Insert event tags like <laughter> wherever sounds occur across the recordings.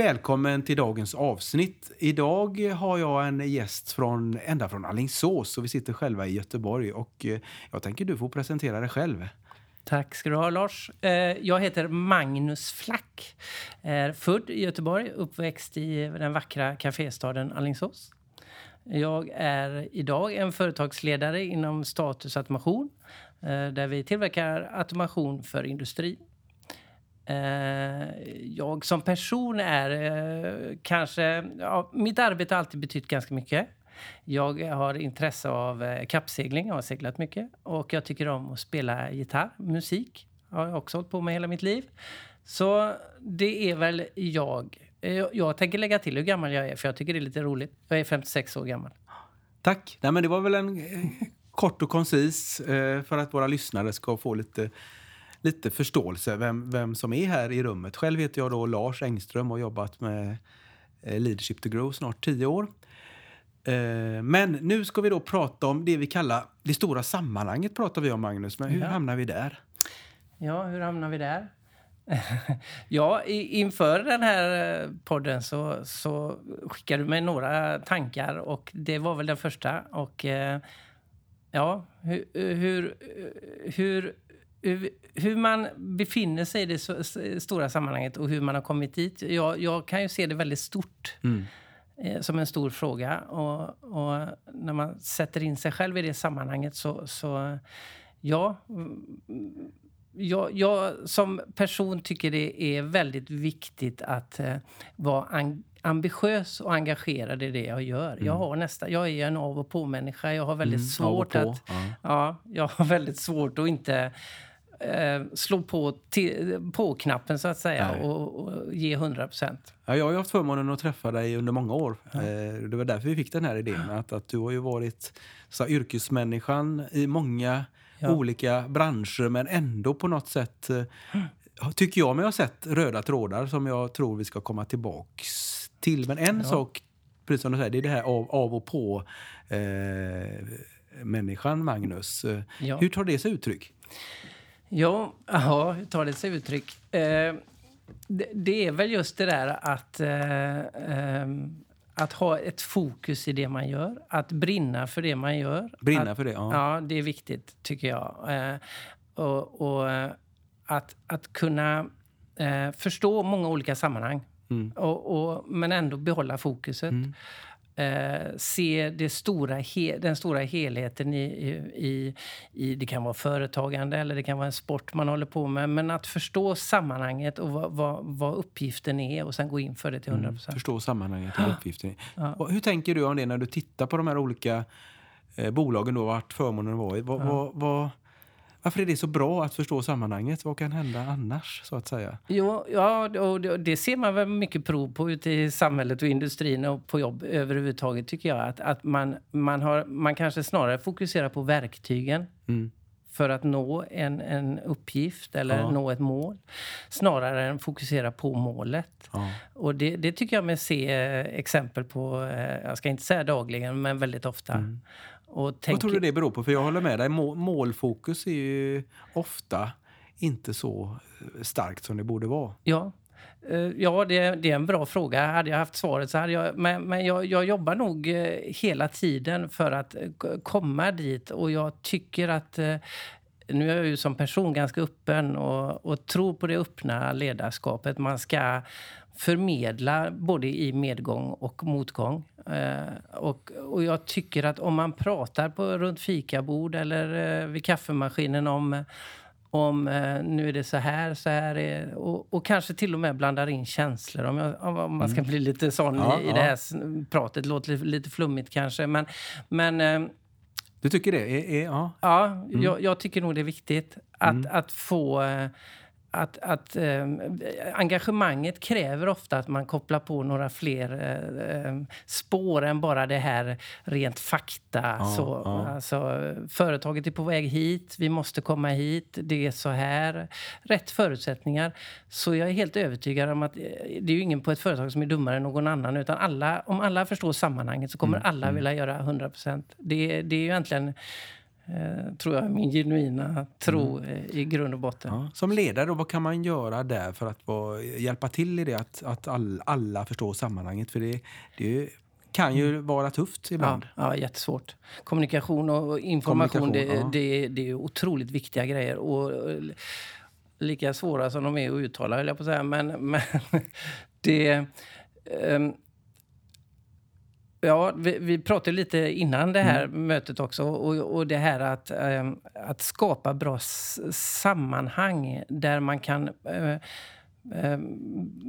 Välkommen till dagens avsnitt. Idag har jag en gäst från, ända från Allingsås och vi sitter själva i Göteborg. Och eh, jag tänker du får presentera dig själv. Tack ska du ha, Lars. Eh, jag heter Magnus Flack. Är född i Göteborg, uppväxt i den vackra kaféstaden Allingsås. Jag är idag en företagsledare inom Status Automation eh, där vi tillverkar automation för industrin. Eh, jag som person är eh, kanske... Ja, mitt arbete har alltid betytt ganska mycket. Jag har intresse av eh, kappsegling, jag har seglat mycket. Och jag tycker om att spela gitarr, musik. har jag också hållit på med hela mitt liv. Så det är väl jag. Jag tänker lägga till hur gammal jag är, för jag tycker det är lite roligt. Jag är 56 år gammal. Tack. Nej, men det var väl en kort och koncis för att våra lyssnare ska få lite lite förståelse vem, vem som är här i rummet. Själv heter jag då Lars Engström och har jobbat med Leadership to Grow snart tio år. Men nu ska vi då prata om det vi kallar det stora sammanhanget. pratar vi om Magnus, men hur ja. hamnar vi där? Ja, hur hamnar vi där? <laughs> ja, inför den här podden så, så skickade du mig några tankar och det var väl den första. Och ja, hur, hur, hur hur man befinner sig i det stora sammanhanget och hur man har kommit dit. Jag, jag kan ju se det väldigt stort. Mm. Eh, som en stor fråga. Och, och, när man sätter in sig själv i det sammanhanget så... så ja, jag, jag som person tycker det är väldigt viktigt att eh, vara ambitiös och engagerad i det jag gör. Mm. Jag, har nästa, jag är en av och på-människa. Jag har väldigt mm, svårt att... Ja. ja. jag har väldigt svårt att inte eh, slå på, på knappen så att säga och, och, ge 100 procent. Ja, jag har haft förmånen att träffa dig under många år. Ja. Eh, det var därför vi fick den här idén. Att, att du har ju varit så, yrkesmänniskan i många ja. olika branscher men ändå på något sätt eh, tycker jag mig ha sett röda trådar som jag tror vi ska komma tillbaks till. Men en ja. sak, precis som du säger, det är det här av, av och på eh, människan, Magnus. Ja. Hur tar det sig uttryck? Ja, aha, hur tar det sig uttryck? Eh, det, det, är väl just det där att, eh, eh, att ha ett fokus i det man gör. Att brinna för det man gör. Brinna att, för det, ja. Ja, det är viktigt tycker jag. Eh, och, och att, att kunna eh, förstå många olika sammanhang. Mm. Och, och, men ändå behålla fokuset. Mm eh, se det stora he, den stora helheten i, i, i, Det kan vara företagande eller det kan vara en sport man håller på med. Men att förstå sammanhanget och vad, vad, vad uppgiften är och sen gå in för det till 100 mm, Förstå sammanhanget och uppgiften. Ja. Hur tänker du om det när du tittar på de här olika eh, bolagen då, vart förmånen var i? Vad, ja. vad, vad, varför är det så bra att förstå sammanhanget? Vad kan hända annars? så att säga? Jo, ja, och det ser man väl mycket prov på ute i samhället och industrin och på jobb överhuvudtaget tycker jag. Att, att man, man, har, man kanske snarare fokuserar på verktygen. Mm för att nå en, en uppgift eller ja. nå ett mål. Snarare än fokusera på målet. Ja. Och det, det, tycker jag mig se exempel på, eh, jag ska inte säga dagligen, men väldigt ofta. Mm. Och tänk... Vad tror du det beror på? För jag håller med dig. Målfokus är ju ofta inte så starkt som det borde vara. Ja, eh, Ja, det, det, är en bra fråga. Hade jag haft svaret så hade jag... Men, men jag, jag, jobbar nog eh, hela tiden för att eh, komma dit. Och jag tycker att... Nu är jag ju som person ganska öppen och, och tror på det öppna ledarskapet. Man ska förmedla både i medgång och motgång. Eh, och, och jag tycker att om man pratar på runt fikabord eller eh, vid kaffemaskinen om om eh, nu är det så här, så här är, och, och kanske till och med blandar in känslor. Om, jag, om man ska mm. bli lite sån ja, i, i ja. det här pratet. låter lite, lite flummigt kanske. Men, men, eh, du tycker det? Är, är, ja, ja mm. jag, jag, tycker nog det är viktigt att, mm. att få... Eh, att, att eh, engagemanget kräver ofta att man kopplar på några fler eh, eh spår än bara det här rent fakta. Ja, så, ja. Alltså, företaget är på väg hit, vi måste komma hit, det är så här. Rätt förutsättningar. Så jag är helt övertygad om att eh, det är ju ingen på ett företag som är dummare än någon annan. Utan alla, om alla förstår sammanhanget så kommer mm, alla mm. vilja göra 100 procent. Det, det är ju egentligen Eh, tror jag, min genuina tro mm. Eh, i grund och botten. Ja. Som ledare, då, vad kan man göra där för att vara, hjälpa till i det att, att all, alla förstår sammanhanget? För det, det kan ju mm. vara tufft ibland. Ja, ja, jättesvårt. Kommunikation och information, Kommunikation, det, ja. det, det är otroligt viktiga grejer. Och, eh, lika svåra som de är att uttala, höll jag på att säga. Men, men <laughs> det... Um, Ja, vi, vi, pratade lite innan det här mm. mötet också. Och, och det här att, äh, att skapa bra sammanhang där man kan... Äh, äh,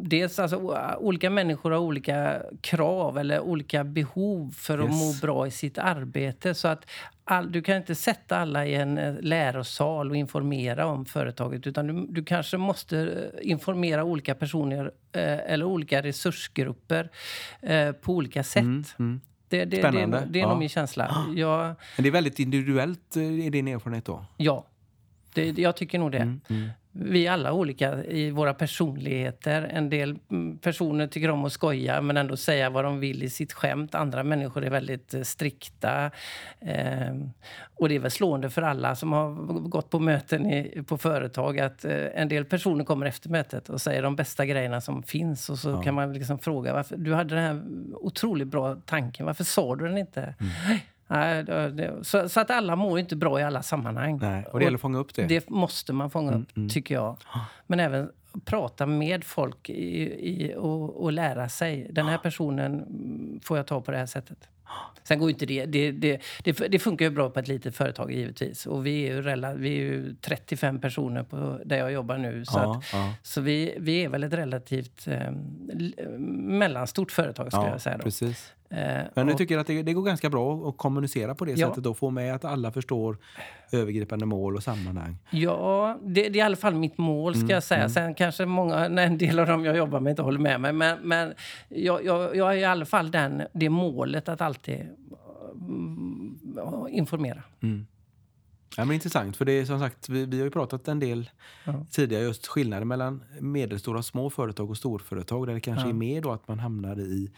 dels alltså, olika människor har olika krav eller olika behov för att yes. må bra i sitt arbete. Så att all, du kan inte sätta alla i en eh, lärosal och informera om företaget. Utan du, du kanske måste eh, informera olika personer eh, eller olika resursgrupper eh, på olika sätt. Mm, mm. Det, det, Spännande. Det, det är ja. nog min känsla. Jag, Men det är väldigt individuellt eh, i din erfarenhet då? Ja, det, jag tycker nog det. Mm, mm vi är alla olika i våra personligheter. En del mm, personer tycker om att skoja men ändå säga vad de vill i sitt skämt. Andra människor är väldigt eh, strikta. Eh, och det är väl slående för alla som har gått på möten i, på företag att eh, en del personer kommer efter mötet och säger de bästa grejerna som finns. Och så ja. kan man liksom fråga varför du hade den här otroligt bra tanken. Varför sa du den inte? Mm. Nej, det, så, så, att alla mår inte bra i alla sammanhang. Nej, och det gäller att fånga upp det. Det måste man fånga mm, upp, mm. tycker jag. Men även prata med folk i, i, och, och, lära sig. Den här personen får jag ta på det här sättet. Sen går inte det, det, det, det, det funkar ju bra på ett litet företag givetvis. Och vi är ju, rela, vi är ju 35 personer på, där jag jobbar nu. Så, ja, att, ja. så vi, vi är väl ett relativt eh, mellanstort företag skulle ja, jag säga. Då. Precis. Eh, Men du tycker att det, det, går ganska bra att kommunicera på det ja. sättet? och Få med att alla förstår övergripande mål och sammanhang? Ja, det, det är i alla fall mitt mål. ska mm, jag säga. Mm. Sen kanske många, <laughs> en del av dem jag jobbar med inte håller med mig. Men, men jag, jag, jag har i alla fall den, det målet att alltid mm, informera. Mm. Ja, men intressant, för det är som sagt, vi, vi har ju pratat en del ja. tidigare just skillnaden mellan medelstora och små företag och storföretag där det kanske ja. är mer då att man hamnar i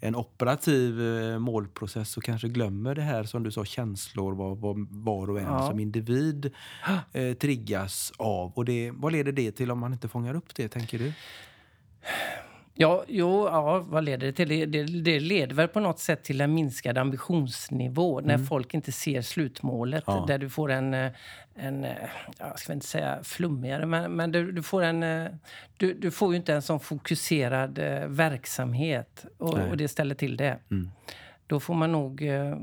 en operativ eh, målprocess och kanske glömmer det här som du sa, känslor, vad, vad var och en ja. som individ eh, triggas av. Och det, vad leder det till om man inte fångar upp det, tänker du? Ja, jo, ja, vad leder det till? Det, det, det, leder väl på något sätt till en minskad ambitionsnivå mm. när folk inte ser slutmålet. Ja. Där du får en, eh, en eh, jag ska inte säga flummigare, men, men du, du får en... Eh, du, du, får ju inte en sån fokuserad verksamhet och, och det ställer till det. Mm. Då får man nog eh,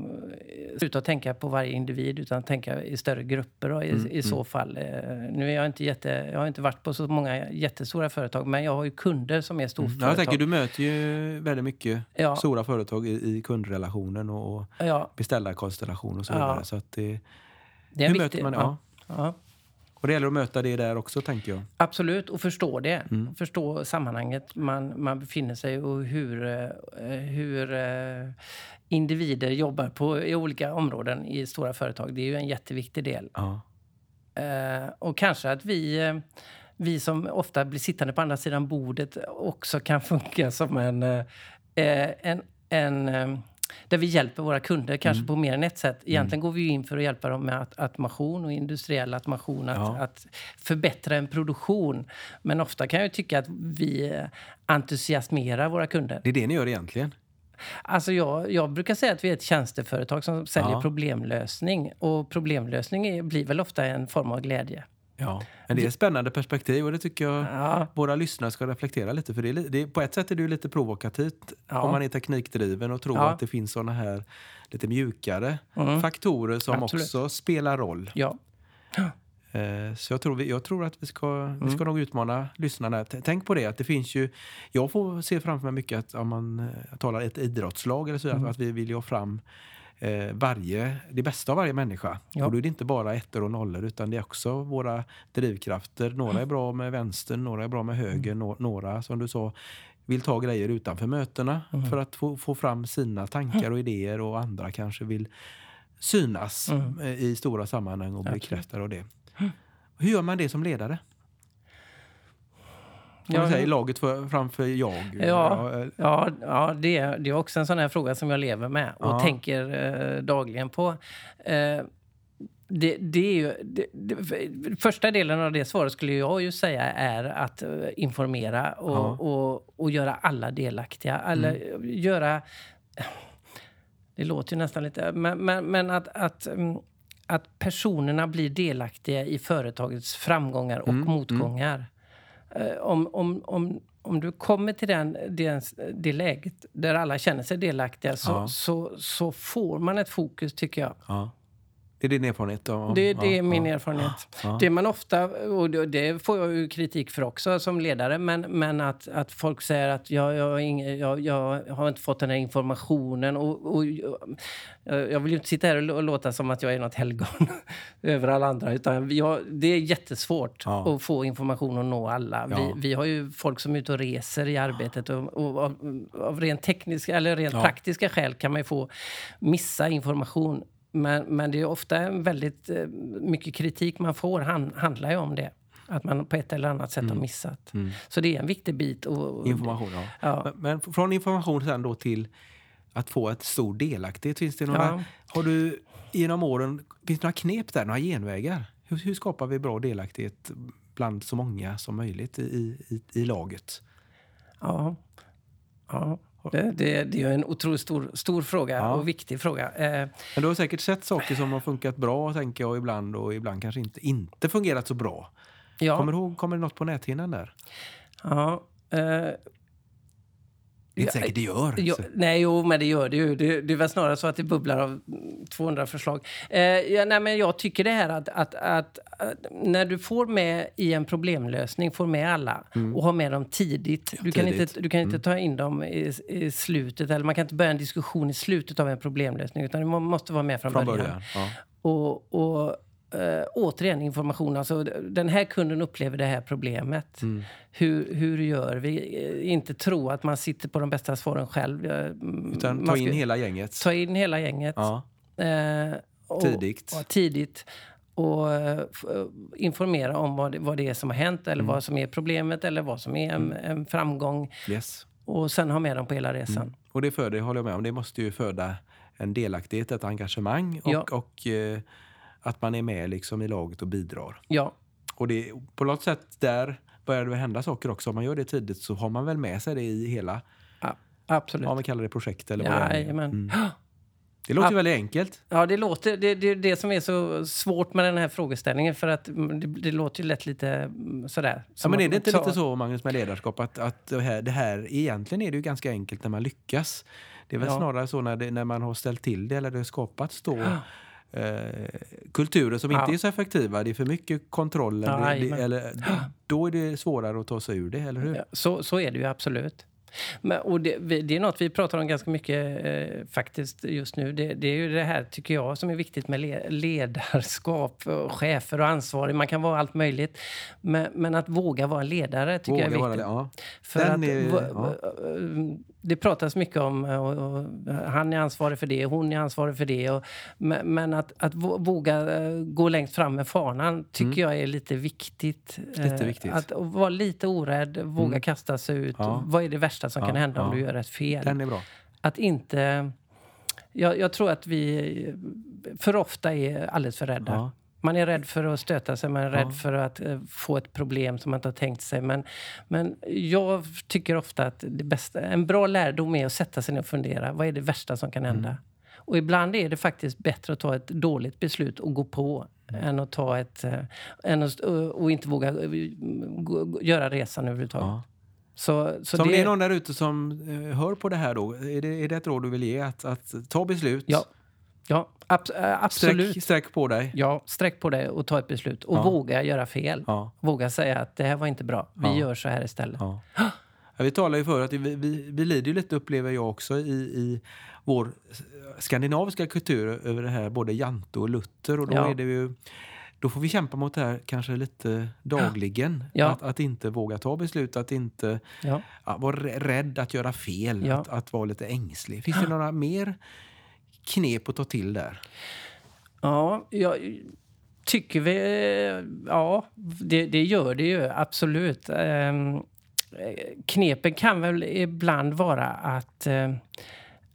sluta tänka på varje individ utan tänka i större grupper då, i, mm, i så mm. fall. Eh, nu är jag inte jätte, jag har inte varit på så många jättestora företag men jag har ju kunder som är storföretag. Mm. Jag tänker, du möter ju väldigt mycket ja. stora företag i, i kundrelationen och ja. beställarkonstellation och så vidare. Ja. Så att det, det är hur möter man ja. Och det gäller att möta det där också, tänker jag. Absolut, och förstå det. Mm. Förstå sammanhanget man, man befinner sig och hur, eh, hur eh, individer jobbar på i olika områden i stora företag. Det är ju en jätteviktig del. Ja. Uh, och kanske att vi, vi som ofta blir sittande på andra sidan bordet också kan <laughs> funka som en, en, en där vi hjälper våra kunder, kanske mm. på mer än ett sätt. Egentligen mm. går vi in för att hjälpa dem med automation och industriell automation, att, ja. att förbättra en produktion. Men ofta kan jag tycka att vi entusiasmerar våra kunder. Det är det ni gör egentligen? Alltså jag, jag brukar säga att vi är ett tjänsteföretag som säljer ja. problemlösning. Och problemlösning är, blir väl ofta en form av glädje. Ja, men det är ett spännande perspektiv och det tycker jag ja. våra lyssnare ska reflektera lite. För det är, det på ett sätt är det lite provokativt ja. om man är teknikdriven och tror ja. att det finns såna här lite mjukare mm. faktorer som Absolut. också spelar roll. Ja. Eh, så jag tror, jag tror att vi ska, mm. vi ska nog utmana lyssnarna. Tänk på det, att det finns ju... Jag får se framför mig mycket att om man eh, talar ett idrottslag eller så, mm. att vi vill ha fram eh, varje, det bästa av varje människa. Ja. Och då är det inte bara ettor och nollor utan det är också våra drivkrafter. Några är bra med vänstern, några är bra med höger, Mm. nå- några som du sa vill ta grejer utanför mötena Mm. för att få, få fram sina tankar och idéer och andra kanske vill synas Mm. i stora sammanhang och bli Absolut. bekräftade av det. Hur gör man det som ledare? Ja, du säger laget för, framför jag. Ja. Ja, ja det, är, det är också en sån här fråga som jag lever med och Ja. tänker eh, dagligen på. Eh, det, det är ju, det, det, första delen av det svaret skulle jag ju säga är att eh, informera och, Ja. Mm. och, och göra alla delaktiga. Eller göra... Det låter ju nästan lite... Men, men, men att, att, mm, att personerna blir delaktiga i företagets framgångar och Mm, motgångar. Eh, Om, om, om, om du kommer till den, den, det läget där alla känner sig delaktiga så, Ja. så, så får man ett fokus, tycker jag. Ja. Det är din erfarenhet? Om, Det, det ja, är min ja. erfarenhet. Ja. Det man ofta, och det- får jag ju kritik för också som ledare, men, men att, att folk säger att jag, jag, jag, jag har inte fått den här informationen. Och, och, jag vill ju inte sitta här och lå- låta som att jag är något helgon <laughs> över alla andra. Utan jag, det är jättesvårt att få information och nå alla. Vi, vi har ju folk som är ute och reser i arbetet. Och, och av, av rent tekniska eller rent praktiska skäl kan man ju få missa information. Men, men det är ofta väldigt eh, mycket kritik man får han, handlar ju om det. Att man på ett eller annat sätt har missat. Mm. Så det är en viktig bit. Och, och, Information, ja. Ja. Men, men från information sen då till att få ett stor delaktighet. Finns det några, Ja. har du genom åren, finns det några knep där, några genvägar? Hur, hur skapar vi bra delaktighet bland så många som möjligt i, i, i laget? Ja. ja. Det, det, det är en otroligt stor, stor fråga Ja. och viktig fråga. Eh, Men du har säkert sett saker som har funkat bra, tänker jag, ibland och ibland kanske inte, inte fungerat så bra. ja. Kommer du ihåg, kommer det något på näthinnan där? ja eh, Det är inte Ja, säkert det gör. Jo, Så- nej, jo, men det gör det ju. Det, det är väl snarare så att det bubblar av mm, 200 förslag. Eh, ja, nej, men jag tycker det här att, att, att, att när du får med i en problemlösning, får med alla och har med dem tidigt. Du kan Mm. tidigt. Mm. inte, du kan inte ta in dem i, i slutet, eller man kan inte börja en diskussion i slutet av en problemlösning, utan du må- måste vara med från, Från början. början. Ja. Och, och eh, återigen information. Alltså, den här kunden upplever det här problemet. Mm. Hur, hur gör vi? Eh, Inte tro att man sitter på de bästa svaren själv. Eh, Utan ta in hela gänget. Ta in hela gänget. Ja. Och, Tidigt. Och, tidigt. Och eh, f- eh, informera om vad det, vad det är som har hänt eller Mm. vad som är problemet eller vad som är en, en framgång. Yes. Och sen ha med dem på hela resan. Och det föder, håller jag med om, det måste ju föda en delaktighet, ett engagemang och, Ja. och att man är med liksom i laget och bidrar. Ja, Och det, på något sätt där börjar det hända saker också. Om man gör det tidigt så har man väl med sig det i hela, a- absolut. ja, man kallar det projekt eller vad det är. Jajamän. Mm. Det låter Ja. väldigt enkelt. Ja, det låter det, det är det som är så svårt med den här frågeställningen. För att mm, det, det låter ju lätt lite mm, sådär. Ja, men är det inte så- lite så, Magnus, med ledarskap att, att det, här, det här, egentligen är det ju ganska enkelt när man lyckas. Det är väl Ja. snarare så när, det, när man har ställt till det eller det har skapats då eh, kulturer som inte Ja. är så effektiva. Det är för mycket kontroll. Eller, det, Jajamän. eller, då är det svårare att ta sig ur det, eller hur? Ja, så, så är det ju absolut. Men, och det, det är något vi pratar om ganska mycket eh, faktiskt just nu. Det, det är ju det här, tycker jag, som är viktigt med le, ledarskap, och chefer och ansvarig. Man kan vara allt möjligt. Men, men att våga vara ledare tycker jag är Våga viktigt. vara det. Ja. För Den att, är- ja. Det pratas mycket om och, och, han är ansvarig för det, hon är ansvarig för det. Och, men att, att vå- våga eh, gå längst fram med fanan tycker jag är lite viktigt. Mm. Lite Eh, viktigt. Att vara lite orädd, våga kasta sig ut. Ja. Vad är det värsta som Ja, kan hända om ja. du gör ett fel? Den är bra. Att inte... Jag, jag tror att vi för ofta är alldeles för rädda. Man är rädd för att stöta sig, man är rädd Ja. för att eh, få ett problem som man inte har tänkt sig. Men, men jag tycker ofta att det bästa, en bra lärdom är att sätta sig ner och fundera. Vad är det värsta som kan hända? Mm. Och ibland är det faktiskt bättre att ta ett dåligt beslut och gå på Mm. än att ta ett... eh, än att, och inte våga eh, göra resan överhuvudtaget. Ja. Så, så Så om det, är någon där ute som hör på det här då, är det, är det ett råd du vill ge? Att, att ta beslut, Ja, ja ab, äh, absolut. sträck, sträck på dig. Ja, sträck på dig och ta ett beslut. Och Ja. våga göra fel. Ja. Våga säga att det här var inte bra. Vi Ja. gör så här istället. Ja. Vi talade ju förut att vi, vi, vi lider ju lite, upplever jag också, i, i vår skandinaviska kultur över det här, både Jante och Luther. Och då, är det ju, då får vi kämpa mot det här kanske lite dagligen. Ja. Att, att inte våga ta beslut, att inte Ja. vara rä- rädd att göra fel, Ja. att, att vara lite ängslig. Finns det <gasps> några mer knep att ta till där? Ja, jag tycker vi... Ja, det, det gör det ju absolut. Ehm, eh, Knepen kan väl ibland vara att... eh,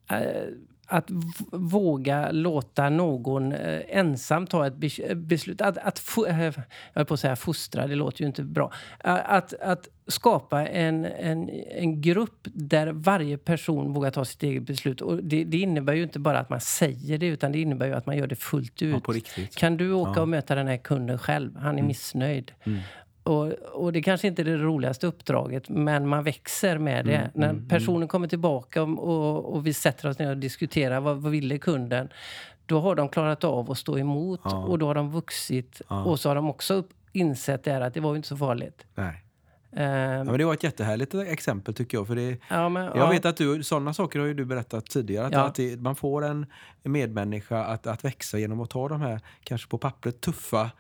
eh att våga låta någon eh, ensam ta ett bes- beslut. Att, att eh, jag höll på att säga fostra, det låter ju inte bra. Att, att skapa en, en, en grupp där varje person vågar ta sitt eget beslut. Och det, det innebär ju inte bara att man säger det, utan det innebär ju att man gör det fullt ut. Ja. Kan du åka Ja. Mm. och möta den här kunden själv? Han är missnöjd. Och, och det kanske inte är det roligaste uppdraget, men man växer med det. Mm, När personen kommer tillbaka och, och, vi sätter oss ner och diskuterar vad, vad ville kunden? Då har de klarat av att stå emot Ja. och då har de vuxit. Ja. Och så har de också upp, insett där att det var inte så farligt. Nej. Ehm, Ja, men det var ett jättehärligt exempel tycker jag. För det, ja, men, Jag ja, vet att du, sådana saker har ju du berättat tidigare. Att, att det, man får en medmänniska att, att växa genom att ta de här, kanske på pappret, tuffa,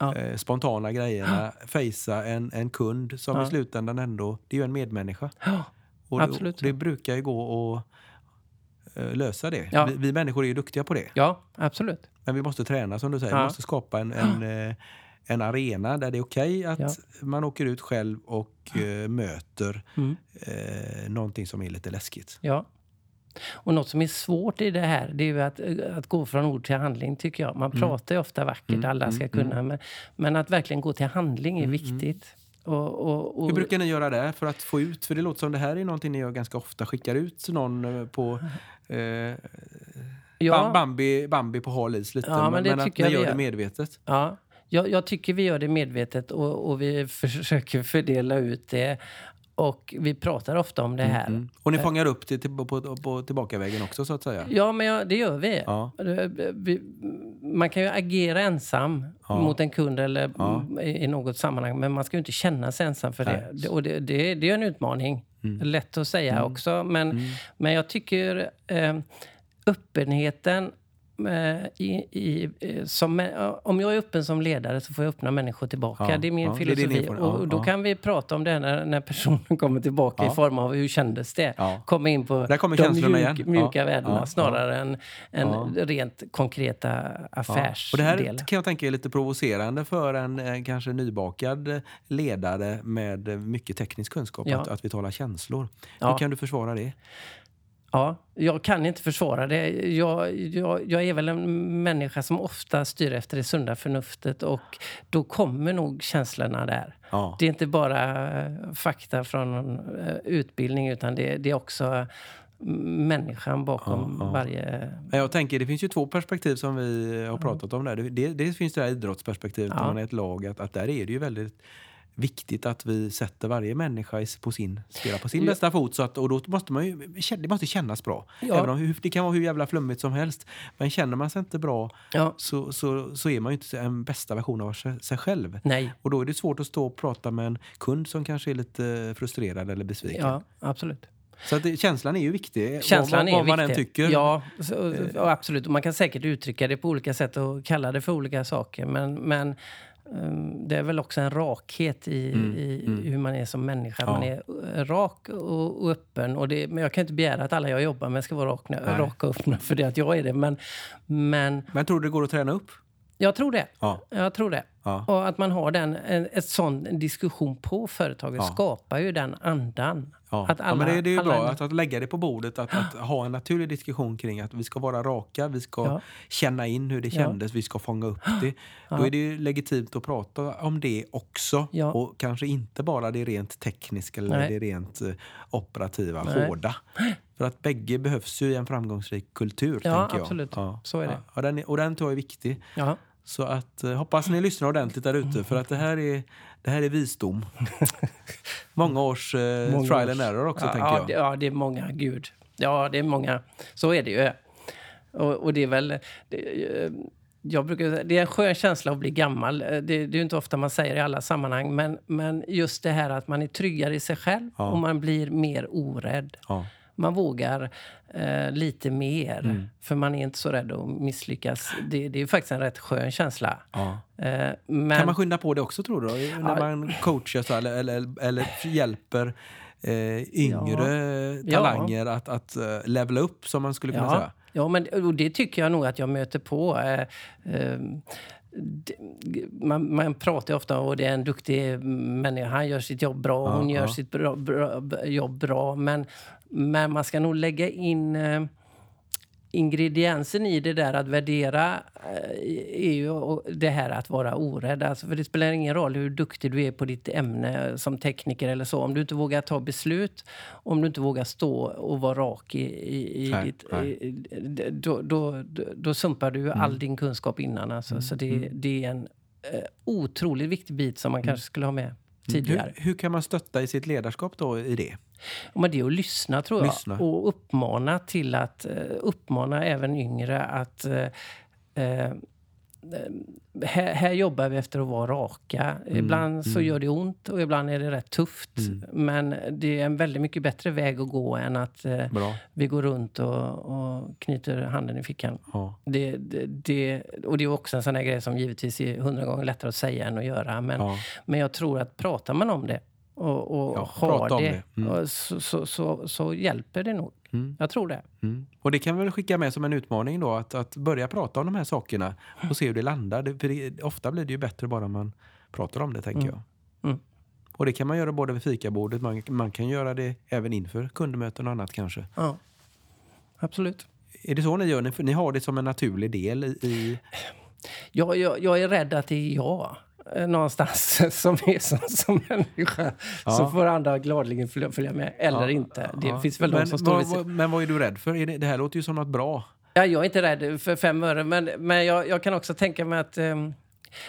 Ja. eh, spontana grejerna. Fejsa en, en kund som Ja. i slutändan ändå, det är ju en medmänniska. Ja, Och Absolut. Det, det brukar ju gå att eh, lösa det. Ja. Vi, vi människor är ju duktiga på det. ja, absolut. Men vi måste träna som du säger. Vi Ja. måste skapa en, en, eh, en arena där det är okej att Ja. man åker ut själv och möter Mm. eh, någonting som är lite läskigt. Ja. Och något som är svårt i det här, det är ju att, att gå från ord till handling, tycker jag. Man pratar ju ofta vackert, Mm, alla ska mm, kunna, men, men att verkligen gå till handling är viktigt. Och, och, och, Hur brukar ni göra det för att få ut? För det låter som det här är någonting ni gör ganska ofta. Skickar ut någon eh, på <laughs> eh, ja, Bambi, Bambi på hal is lite. Ja, men men, att ni vi gör det gör. medvetet. ja. Jag, jag tycker vi gör det medvetet och, och vi <laughs> försöker fördela ut det. Och vi pratar ofta om det här. Mm. Och ni fångar upp det till, på, på, på tillbakavägen också så att säga. Ja, men ja, det gör vi. Ja. vi. Man kan ju agera ensam Ja. mot en kund eller i något sammanhang, men man ska ju inte känna sig ensam för Nej. det. Och det, det, det är en utmaning. Lätt att säga också, men, Mm. men jag tycker eh, öppenheten eh, i, i, eh, som, eh, om jag är öppen som ledare så får jag öppna människor tillbaka. Ja, det är min ja, är filosofi. erfarenhet. och, då kan vi prata om det när, när personen <laughs> kommer tillbaka i form av hur kändes det? Ja. Komma in på de mjuk, mjuka värdena snarare än, än rent konkreta Ja. Och affärsdelar. det här kan jag tänka är lite provocerande för en eh, kanske nybakad eh, ledare med eh, mycket teknisk kunskap, att, att vi talar känslor. Hur kan du försvara det? Ja, jag kan inte försvara det. Jag, jag, jag är väl en människa som ofta styr efter det sunda förnuftet och då kommer nog känslorna där. Ja. Det är inte bara eh, fakta från eh, utbildning utan det, det är också mm, människan bakom Ja, ja. varje... Men Jag tänker, det finns ju två perspektiv som vi har pratat om där. Det, det, finns det här idrottsperspektivet, Ja. när man är ett lag, att, att där är det ju väldigt viktigt att vi sätter varje människa på sin, spelar på sin Ja. bästa fot. Så att, och då måste man ju, det måste kännas bra. Ja. Även om det kan vara hur jävla flummigt som helst. Men känner man sig inte bra Ja, så, så, så är man ju inte en bästa version av sig, själv. nej. Och då är det svårt att stå och prata med en kund som kanske är lite frustrerad eller besviken. Ja, absolut. Så att det, känslan är ju viktig, Känslan vad, vad, man än tycker. Eh. Ja, så, absolut. Och man kan säkert uttrycka det på olika sätt och kalla det för olika saker. Men, men det är väl också en rakhet i, i hur man är som människa. Mm, Ja. Man är eh, rak och, och öppen. Och det, men jag kan inte begära att alla jag jobbar med ska vara raka, Nej. raka och öppna för det att jag är det. Men, men Men tror du det går att träna upp? jag tror det. Ja. Jag tror det. Ja. Och att man har den, en, ett sån diskussion på företaget Ja. skapar ju den andan. Ja. Att ja, alla- men det, det är ju bra att, att lägga det på bordet, att, att ha en naturlig diskussion kring att vi ska vara raka, vi ska Ja. känna in hur det Ja. kändes, vi ska fånga upp det. Då är det ju legitimt att prata om det också. Ja. Och kanske inte bara det rent tekniska eller Nej. det rent eh, operativa, Nej. hårda. För att bägge behövs ju i en framgångsrik kultur. Ja, tänker jag. absolut. Så är det. Ja. Och, den, och den tror jag är viktig. Ja. Så att, eh, hoppas ni lyssnar ordentligt där ute för att det här är, det här är visdom. <laughs> Många års eh, Många trial and error också ja, tänker ja, jag. Det, ja, det är många. Gud. Ja, det är många. Så är det ju. Och, och det är väl... Det, eh, jag brukar, det är en skön känsla att bli gammal. Eh, det, det är inte ofta man säger i alla sammanhang. Men, men just det här att man är tryggare i sig själv Ja. och man blir mer orädd. Ja. Man vågar eh, lite mer, Mm. för man är inte så rädd att misslyckas. Det, det är faktiskt en rätt skön känsla. Ja. Eh, men, Kan man skynda på det också tror du? När man coachar så, eller, eller, eller hjälper eh, yngre Ja. talanger att, att uh, levela upp som man skulle kunna ja, säga? ja, men och det tycker jag nog att jag möter på. Eh, eh, d- man, man pratar ofta om att det är en duktig människa. Han gör sitt jobb bra, Ja, hon gör ja. sitt bra, bra, jobb bra. Men, men man ska nog lägga in eh, ingrediensen i det där att värdera eh, är ju det här att vara orädd. Alltså, för det spelar ingen roll hur duktig du är på ditt ämne som tekniker eller så. Om du inte vågar ta beslut, om du inte vågar stå och vara rak i, i, i Nej, ditt... nej. I, då, då, då, då sumpar du ju all din kunskap innan. Alltså. Så det, det är en eh, otroligt viktig bit som man kanske skulle ha med tidigare. Hur, hur kan man stötta i sitt ledarskap då i det? Men det är att lyssna, tror jag. Lyssna. Och uppmana till att eh, uppmana även yngre att eh, eh, här, här jobbar vi efter att vara raka. Ibland så gör det ont och ibland är det rätt tufft. Men det är en väldigt mycket bättre väg att gå än att eh, vi går runt och, och knyter handen i fickan. Ja. Det, det, det, och det är också en sån här grej som givetvis är hundra gånger lättare att säga än att göra. Men, Ja. men jag tror att pratar man om det och, och Ja, har prata om det, det. Mm. så, så, så, så hjälper det nog. Mm. Jag tror det. Mm. Och det kan vi väl skicka med som en utmaning då, att, att börja prata om de här sakerna och se hur det landar. Det, för det, ofta blir det ju bättre bara man pratar om det, tänker jag. Mm. Och det kan man göra både vid fikabordet, man, man kan göra det även inför kundmöten och annat kanske. Ja. Absolut. Är det så ni gör? Ni, ni har det som en naturlig del i... i Jag, jag, jag är rädd att det är jag någonstans <laughs> som är som, som människa. Ja. Så får andra gladeligen följa, med, eller Ja, inte. Det ja. finns väl men, de som står vad, vad, Men vad är du rädd för? Är det, här låter ju som något bra. Ja, jag är inte rädd för fem öre, men, men jag, jag kan också tänka mig att... ehm,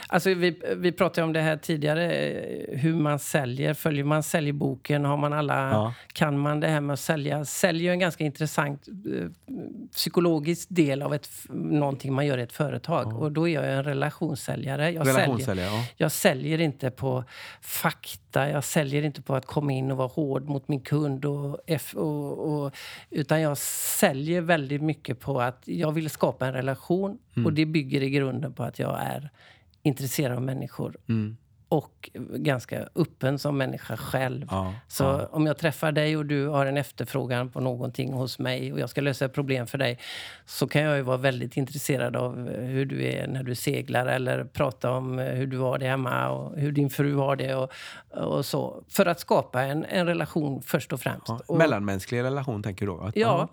alltså vi, vi pratade om det här tidigare, eh, hur man säljer. Följer man säljboken? Har man alla, Ja. Kan man det här med att sälja? Sälj är en ganska intressant eh, psykologisk del av ett, någonting man gör i ett företag. Och då är jag en relationssäljare. Jag säljer, Relationssäljare, ja. jag säljer inte på fakta, jag säljer inte på att komma in och vara hård mot min kund. Och, och, och, utan jag säljer väldigt mycket på att jag vill skapa en relation. Mm. Och det bygger i grunden på att jag är intresserad av människor. Mm. Och ganska öppen som människa själv. Ja, Så ja. om jag träffar dig och du har en efterfrågan på någonting hos mig och jag ska lösa ett problem för dig så kan jag ju vara väldigt intresserad av hur du är när du seglar eller prata om hur du har det hemma och hur din fru har det och, och så. För att skapa en, en relation först och främst. Ja, mellanmänsklig relation tänker du då? Att- ja.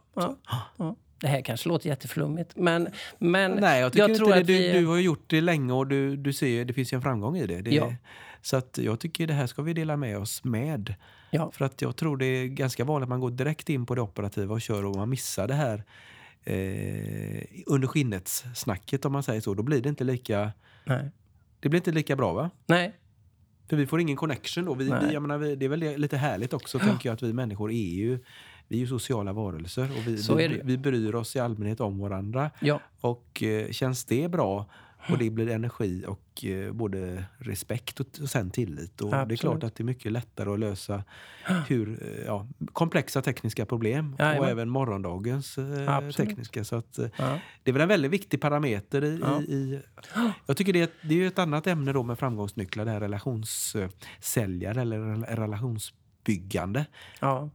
Det här kanske låter jätteflummigt, men, men Nej, jag tycker tror att Du, vi... du har gjort det länge och du, du ser det finns en framgång i det. det Ja. Så att jag tycker det här ska vi dela med oss med. Ja. För att jag tror det är ganska vanligt att man går direkt in på det operativa och kör och man missar det här eh, under skinnet-snacket om man säger så. Då blir det inte lika, Nej. det blir inte lika bra va? Nej. För vi får ingen connection då. Vi, vi, jag menar, vi, det är väl lite härligt också tänker jag att vi människor är ju, vi är ju sociala varelser och vi, Så vi, vi bryr oss i allmänhet om varandra. Ja. Och eh, känns det bra och det blir energi och eh, både respekt och, och sen tillit. Och det är Absolut. klart att det är mycket lättare att lösa hur, eh, ja, komplexa tekniska problem och Jajamän. även morgondagens eh, Absolut. tekniska. Så att, eh, Ja. det är väl en väldigt viktig parameter i... Ja. i, jag tycker det är, det är ett annat ämne då med framgångsnycklar, det här relationssäljare eller rel- relationsbyggande. Ja.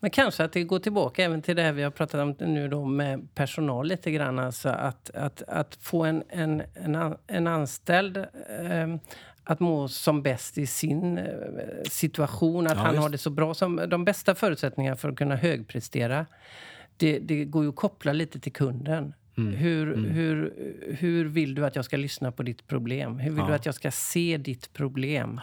Men kanske att det går tillbaka även till det här vi har pratat om nu då med personal lite grann. Alltså att, att, att få en, en, en, en anställd eh, att må som bäst i sin eh, situation. Att Ja, han just. har det så bra som de bästa förutsättningarna för att kunna högprestera. Det, det går ju att koppla lite till kunden. Mm. Hur, hur, hur vill du att jag ska lyssna på ditt problem? Hur vill Ja. du att jag ska se ditt problem?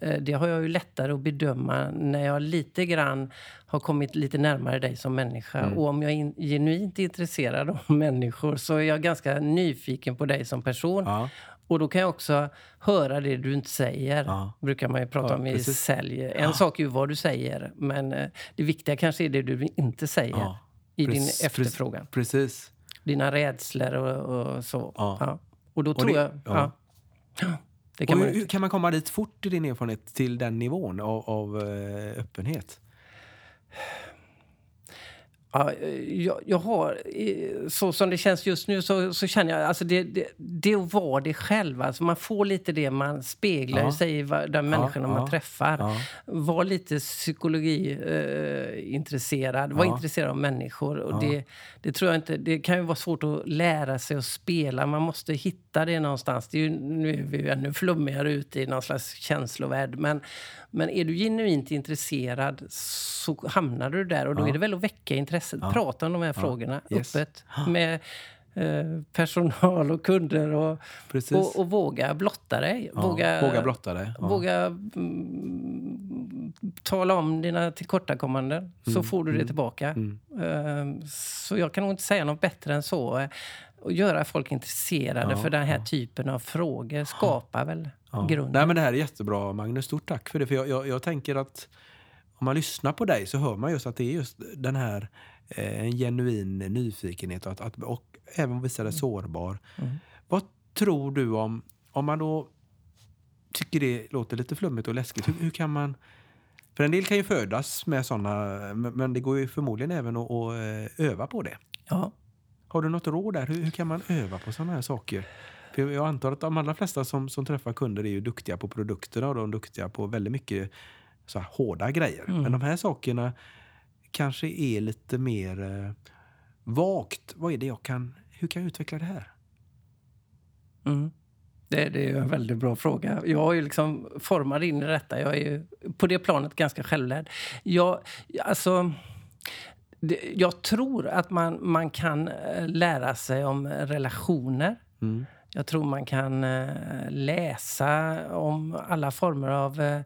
Eh, Det har jag ju lättare att bedöma när jag lite grann har kommit lite närmare dig som människa. Mm. Och om jag är in, genuint intresserad av <laughs> människor så är jag ganska nyfiken på dig som person. Ja. Och då kan jag också höra det du inte säger. Ja. brukar man ju prata Ja, om i precis. sälj. En sak är ju vad du säger, men eh, det viktiga kanske är det du inte säger Ja. i din Precis, efterfrågan. Precis. dina rädslor och, och så. Ja. Ja. Och då Och tror det- jag... kan man, hur, hur kan man komma dit fort i din erfarenhet till den nivån av, av eh, öppenhet? Ja, jag, jag har, så som det känns just nu, så, så känner jag alltså det, det, det att vara det själv. Alltså man får lite det man speglar Ja. sig i de människorna ja, man träffar. ja. Var lite psykologiintresserad. Eh, intresserad. Var intresserad av människor. Och det, det, tror jag inte, det kan ju vara svårt att lära sig att spela. Man måste hitta det någonstans. Det är ju, nu är vi ju ännu flummigare ute i någon slags känslovärld. Men, men är du genuint intresserad så hamnar du där. Och då är det väl att väcka intresset. Prata om de här frågorna Yes. öppet. <gasps> Med eh, personal och kunder. Och, och, och våga blotta dig. Ja, Våga, våga blotta dig. Ja. Våga mm, tala om dina tillkortakommanden, så får du det tillbaka. Mm. Eh, Så jag kan nog inte säga något bättre än så. Eh, Och göra folk intresserade Ja, för den här typen av frågor skapar väl Ja. grunden. Nej, men det här är jättebra, Magnus. Stort tack för det. För jag, jag, jag tänker att om man lyssnar på dig så hör man just att det är just den här eh, en genuin nyfikenhet och, att, att, och även visa dig sårbar. Mm. Vad tror du om, om man då tycker det låter lite flummigt och läskigt, hur, hur kan man för en del kan ju födas med men men det går ju förmodligen även att, att eh, öva på det. Ja. Har du något råd där? Hur, hur kan man öva på sådana här saker? För jag antar att de allra flesta som, som träffar kunder är ju duktiga på produkterna och de är duktiga på väldigt mycket så här, hårda grejer. Mm. Men de här sakerna kanske är lite mer eh, vagt. Vad är det jag kan, hur kan jag utveckla det här? Mm. Det, det är en väldigt bra fråga. Jag är ju liksom formad in i detta. Jag är ju på det planet ganska självlärd. Jag, alltså, det, jag tror att man, man kan eh, lära sig om relationer. Mm. Jag tror man kan eh, läsa om alla former av eh,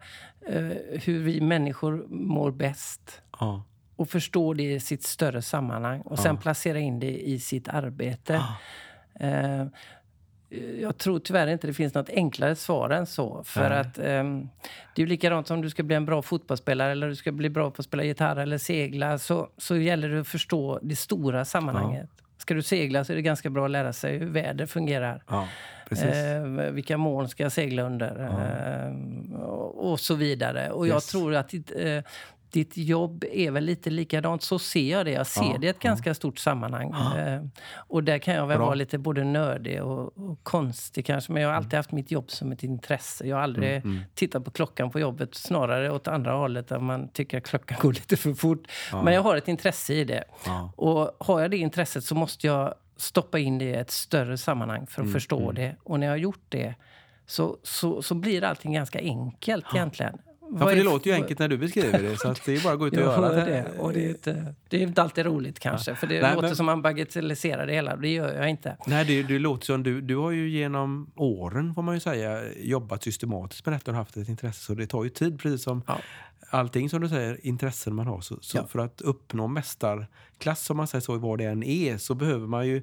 eh, hur vi människor mår bäst Ja. och förstå det i sitt större sammanhang och sen Ja. placera in det i sitt arbete. Eh, jag tror tyvärr inte det finns något enklare svar än så. För Nej. att ehm, det är likadant som du ska bli en bra fotbollsspelare eller du ska bli bra på att spela gitarr eller segla. Så, så gäller det att förstå det stora sammanhanget. Ska du segla så är det ganska bra att lära sig hur väder fungerar. ja. Eh, vilka moln ska jag segla under? Eh, och, så vidare. Och jag Yes. tror att eh, ditt jobb är väl lite likadant. Så ser jag det. Jag ser Ja, det i ett ganska stort sammanhang. Eh, och där kan jag väl Bra. vara lite både nördig och, och konstig kanske. Men jag har alltid haft mitt jobb som ett intresse. Jag har aldrig Mm, tittat på klockan på jobbet. Snarare åt andra hållet där man tycker att klockan <laughs> går lite för fort. Ja. Men jag har ett intresse i det. ja. Och har jag det intresset så måste jag stoppa in det i ett större sammanhang för att Mm, förstå det. Och när jag har gjort det så, så, så blir allting ganska enkelt egentligen. Ja, för det låter ju enkelt när du beskriver det, så det är bara att gå ut och <laughs> göra det. Och det, är inte, det är inte alltid roligt kanske. För det Nej, låter men- som man bagatelliserar det hela. Det gör jag inte. Nej, det, det låter som du, du har ju genom åren får man ju säga jobbat systematiskt med detta och haft ett intresse. Så det tar ju tid, precis som Ja. allting som du säger, intressen man har. Så, så Ja. för att uppnå mästarklass, som man säger så, vad det än är, så behöver man ju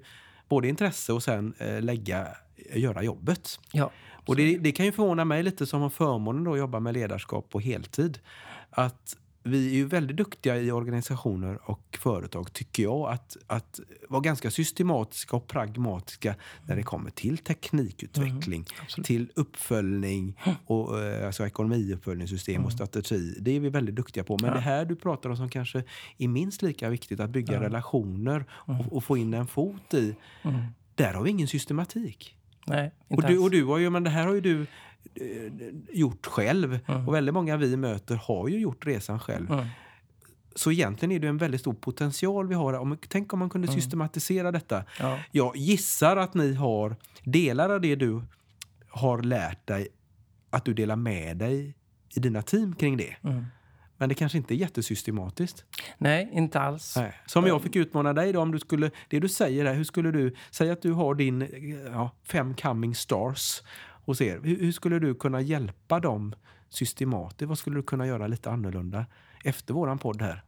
både intresse och sen eh, lägga, göra jobbet. Ja. Och det, det kan ju förvåna mig lite som har förmånen då att jobba med ledarskap på heltid. Att vi är ju väldigt duktiga i organisationer och företag, tycker jag, att, att vara ganska systematiska och pragmatiska när det kommer till teknikutveckling, absolut. till uppföljning och eh, alltså ekonomiuppföljningssystem och strategi. Det är vi väldigt duktiga på. Men Ja. det här du pratar om som kanske är minst lika viktigt, att bygga relationer och, och få in en fot i, Mm. där har vi ingen systematik. Nej, Och inte du, alls. och du har ju, men det här har ju du eh, gjort själv. Mm. Och väldigt många vi möter har ju gjort resan själv. Mm. Så egentligen är det en väldigt stor potential vi har. Om, tänk om man kunde systematisera detta. Ja. Jag gissar att ni har delar av det du har lärt dig, att du delar med dig i dina team kring det. Men det kanske inte är jättesystematiskt. Nej, inte alls. Nej. Så om jag fick utmana dig då, om du skulle, det du säger här, hur skulle du, säg att du har din eh, ja, fem coming stars hos er. Hur, hur skulle du kunna hjälpa dem systematiskt? Vad skulle du kunna göra lite annorlunda efter våran podd här?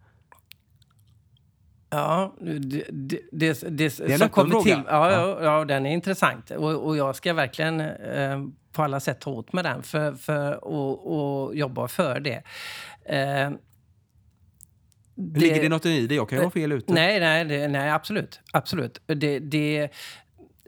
Ja, det, det, det, det, är en som kommer till. Ja, ja. Ja, den är intressant. Och, och jag ska verkligen eh, på alla sätt ta åt med den för, för, och, och jobba för det. Eh, det, Ligger det något i det? Jag kan ju vara fel ute. Nej, nej, det, nej absolut. absolut. Det, det,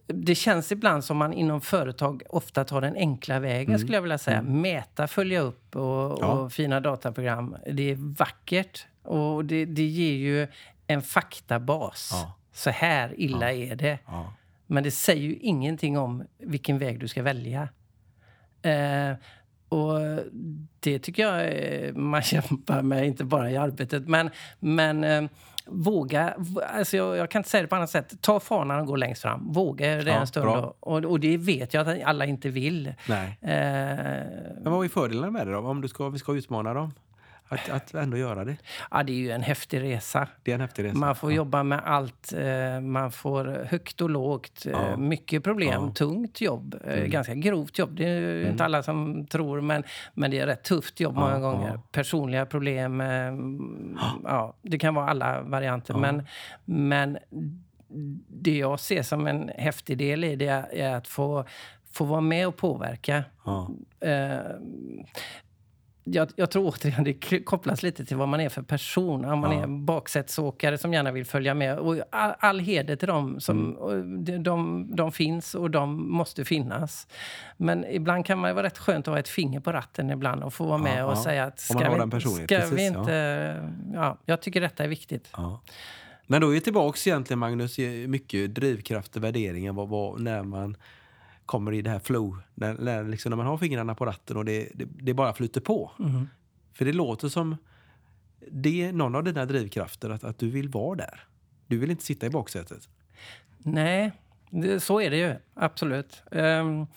det känns ibland som man inom företag ofta tar den enkla vägen, mm. skulle jag vilja säga. Mm. Mäta, följa upp och, ja. och, fina dataprogram. Det är vackert och det, det ger ju en faktabas. Ja. Så här illa ja. är det. Men det säger ju ingenting om vilken väg du ska välja. Eh, och det tycker jag man kämpar med, inte bara i arbetet. Men, men eh, våga, alltså jag, jag, kan inte säga det på annat sätt. Ta fanan och gå längst fram. Våga det ja, en stund. Och, och, det vet jag att alla inte vill. Nej. Eh, men vad är fördelarna med det då? Om du ska, vi ska utmana dem? Att, att ändå göra det? Ja, det är ju en häftig resa. Det är en häftig resa. Man får ja. jobba med allt. Eh, man får högt och lågt. Eh, ja. Mycket problem. Ja. Tungt jobb. Eh, mm. Ganska grovt jobb. Det är mm. inte alla som tror, men, men det är rätt tufft jobb många gånger. Personliga problem. <gasps> Ja, det kan vara alla varianter. Men, men det jag ser som en häftig del i det är att få få vara med och påverka. Ja jag, jag, tror återigen det kopplas lite till vad man är för person. Om man ja. är baksättsåkare som gärna vill följa med. Och all, all heder till dem. Som, mm. de, de, de, finns och de måste finnas. Men ibland kan man vara rätt skönt att ha ett finger på ratten ibland och få vara med ja, och ja. säga att ska, vi, ska Precis, vi inte... Ja. jag tycker detta är viktigt. Men då är vi tillbaka egentligen Magnus, mycket drivkrafter, värderingar, vad, vad, när man kommer i det här flow, när, när, liksom, när man har fingrarna på ratten och det, det, det bara flyter på. Mm. För det låter som det är någon av dina drivkrafter, att, att du vill vara där. Du vill inte sitta i baksätet. Nej, så är det ju, absolut. Um,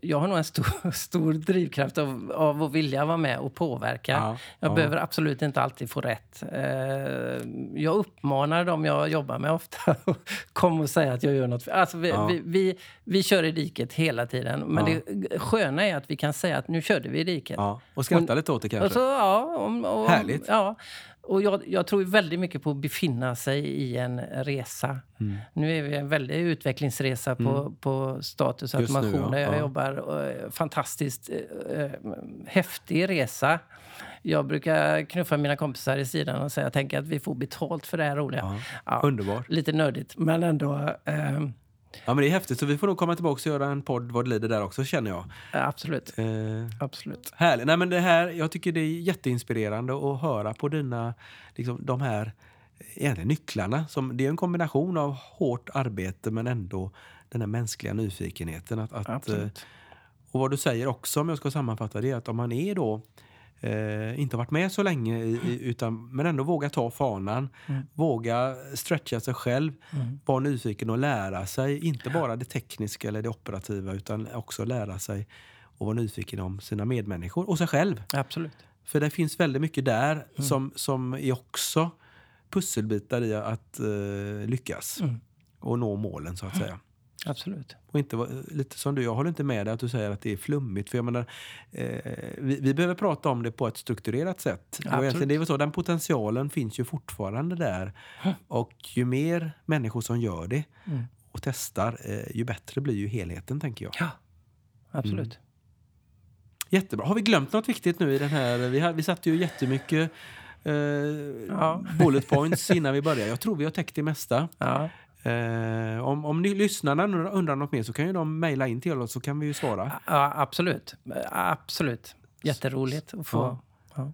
jag har nog en stor, <laughs> stor drivkraft av, av att vilja vara med och påverka. Ja, jag ja. behöver absolut inte alltid få rätt. Uh, jag uppmanar dem jag jobbar med ofta <laughs> komma och säga att jag gör något. Alltså vi, ja. vi, vi, vi, kör i diket hela tiden. Men det sköna är att vi kan säga att nu körde vi i diket. Och skratta lite åt det kanske. Så, ja, och, och, Härligt. Ja. Och jag, jag, tror väldigt mycket på att befinna sig i en resa. Mm. Nu är vi en väldig utvecklingsresa på, mm. på status och automation där jag ja. jobbar. Och, fantastiskt eh, eh, häftig resa. Jag brukar knuffa mina kompisar i sidan och säga att att vi får betalt för det här roliga. Ja. Ja, Underbart. Lite nördigt, men ändå... Eh, Ja, men det är häftigt. Så vi får nog komma tillbaka och göra en podd vad det lider där också, känner jag. Ja, absolut. Eh, absolut. Härligt. Nej, men det här, jag tycker det är jätteinspirerande att höra på dina, liksom, de här egentligen nycklarna. Som, det är en kombination av hårt arbete men ändå den här mänskliga nyfikenheten. Att, att, eh, och vad du säger också, om jag ska sammanfatta det, är att om man är då eh, inte varit med så länge, i, utan, men ändå våga ta fanan. Mm. Våga stretcha sig själv, mm. vara nyfiken och lära sig. Inte bara det tekniska eller det operativa, utan också lära sig och vara nyfiken om sina medmänniskor och sig själv. Absolut. För det finns väldigt mycket där mm. som, som är också pusselbitar i att uh, lyckas mm. och nå målen så att säga. Absolut. Och inte lite som du, jag håller inte med dig att du säger att det är flummigt. För jag menar, eh, vi, vi, behöver prata om det på ett strukturerat sätt. Absolut. Det är så, den potentialen finns ju fortfarande där. Och ju mer människor som gör det mm. och testar, eh, ju bättre blir ju helheten tänker jag. Ja, absolut. Mm. Jättebra. Har vi glömt något viktigt nu i den här? Vi, har, vi satte ju jättemycket eh, ja. bullet points innan vi började. Jag tror vi har täckt det mesta. Ja. Eh, om, om ni lyssnarna undrar något mer så kan ju de mejla in till oss så kan vi ju svara. Ja, absolut. Absolut. Jätteroligt att få... Ja. Ja.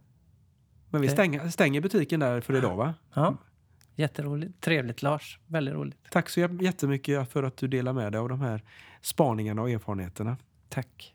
Men vi stänger, stänger butiken där för idag va? Ja. Jätteroligt. Trevligt Lars. Väldigt roligt. Tack så jättemycket för att du delar med dig av de här spaningarna och erfarenheterna. Tack.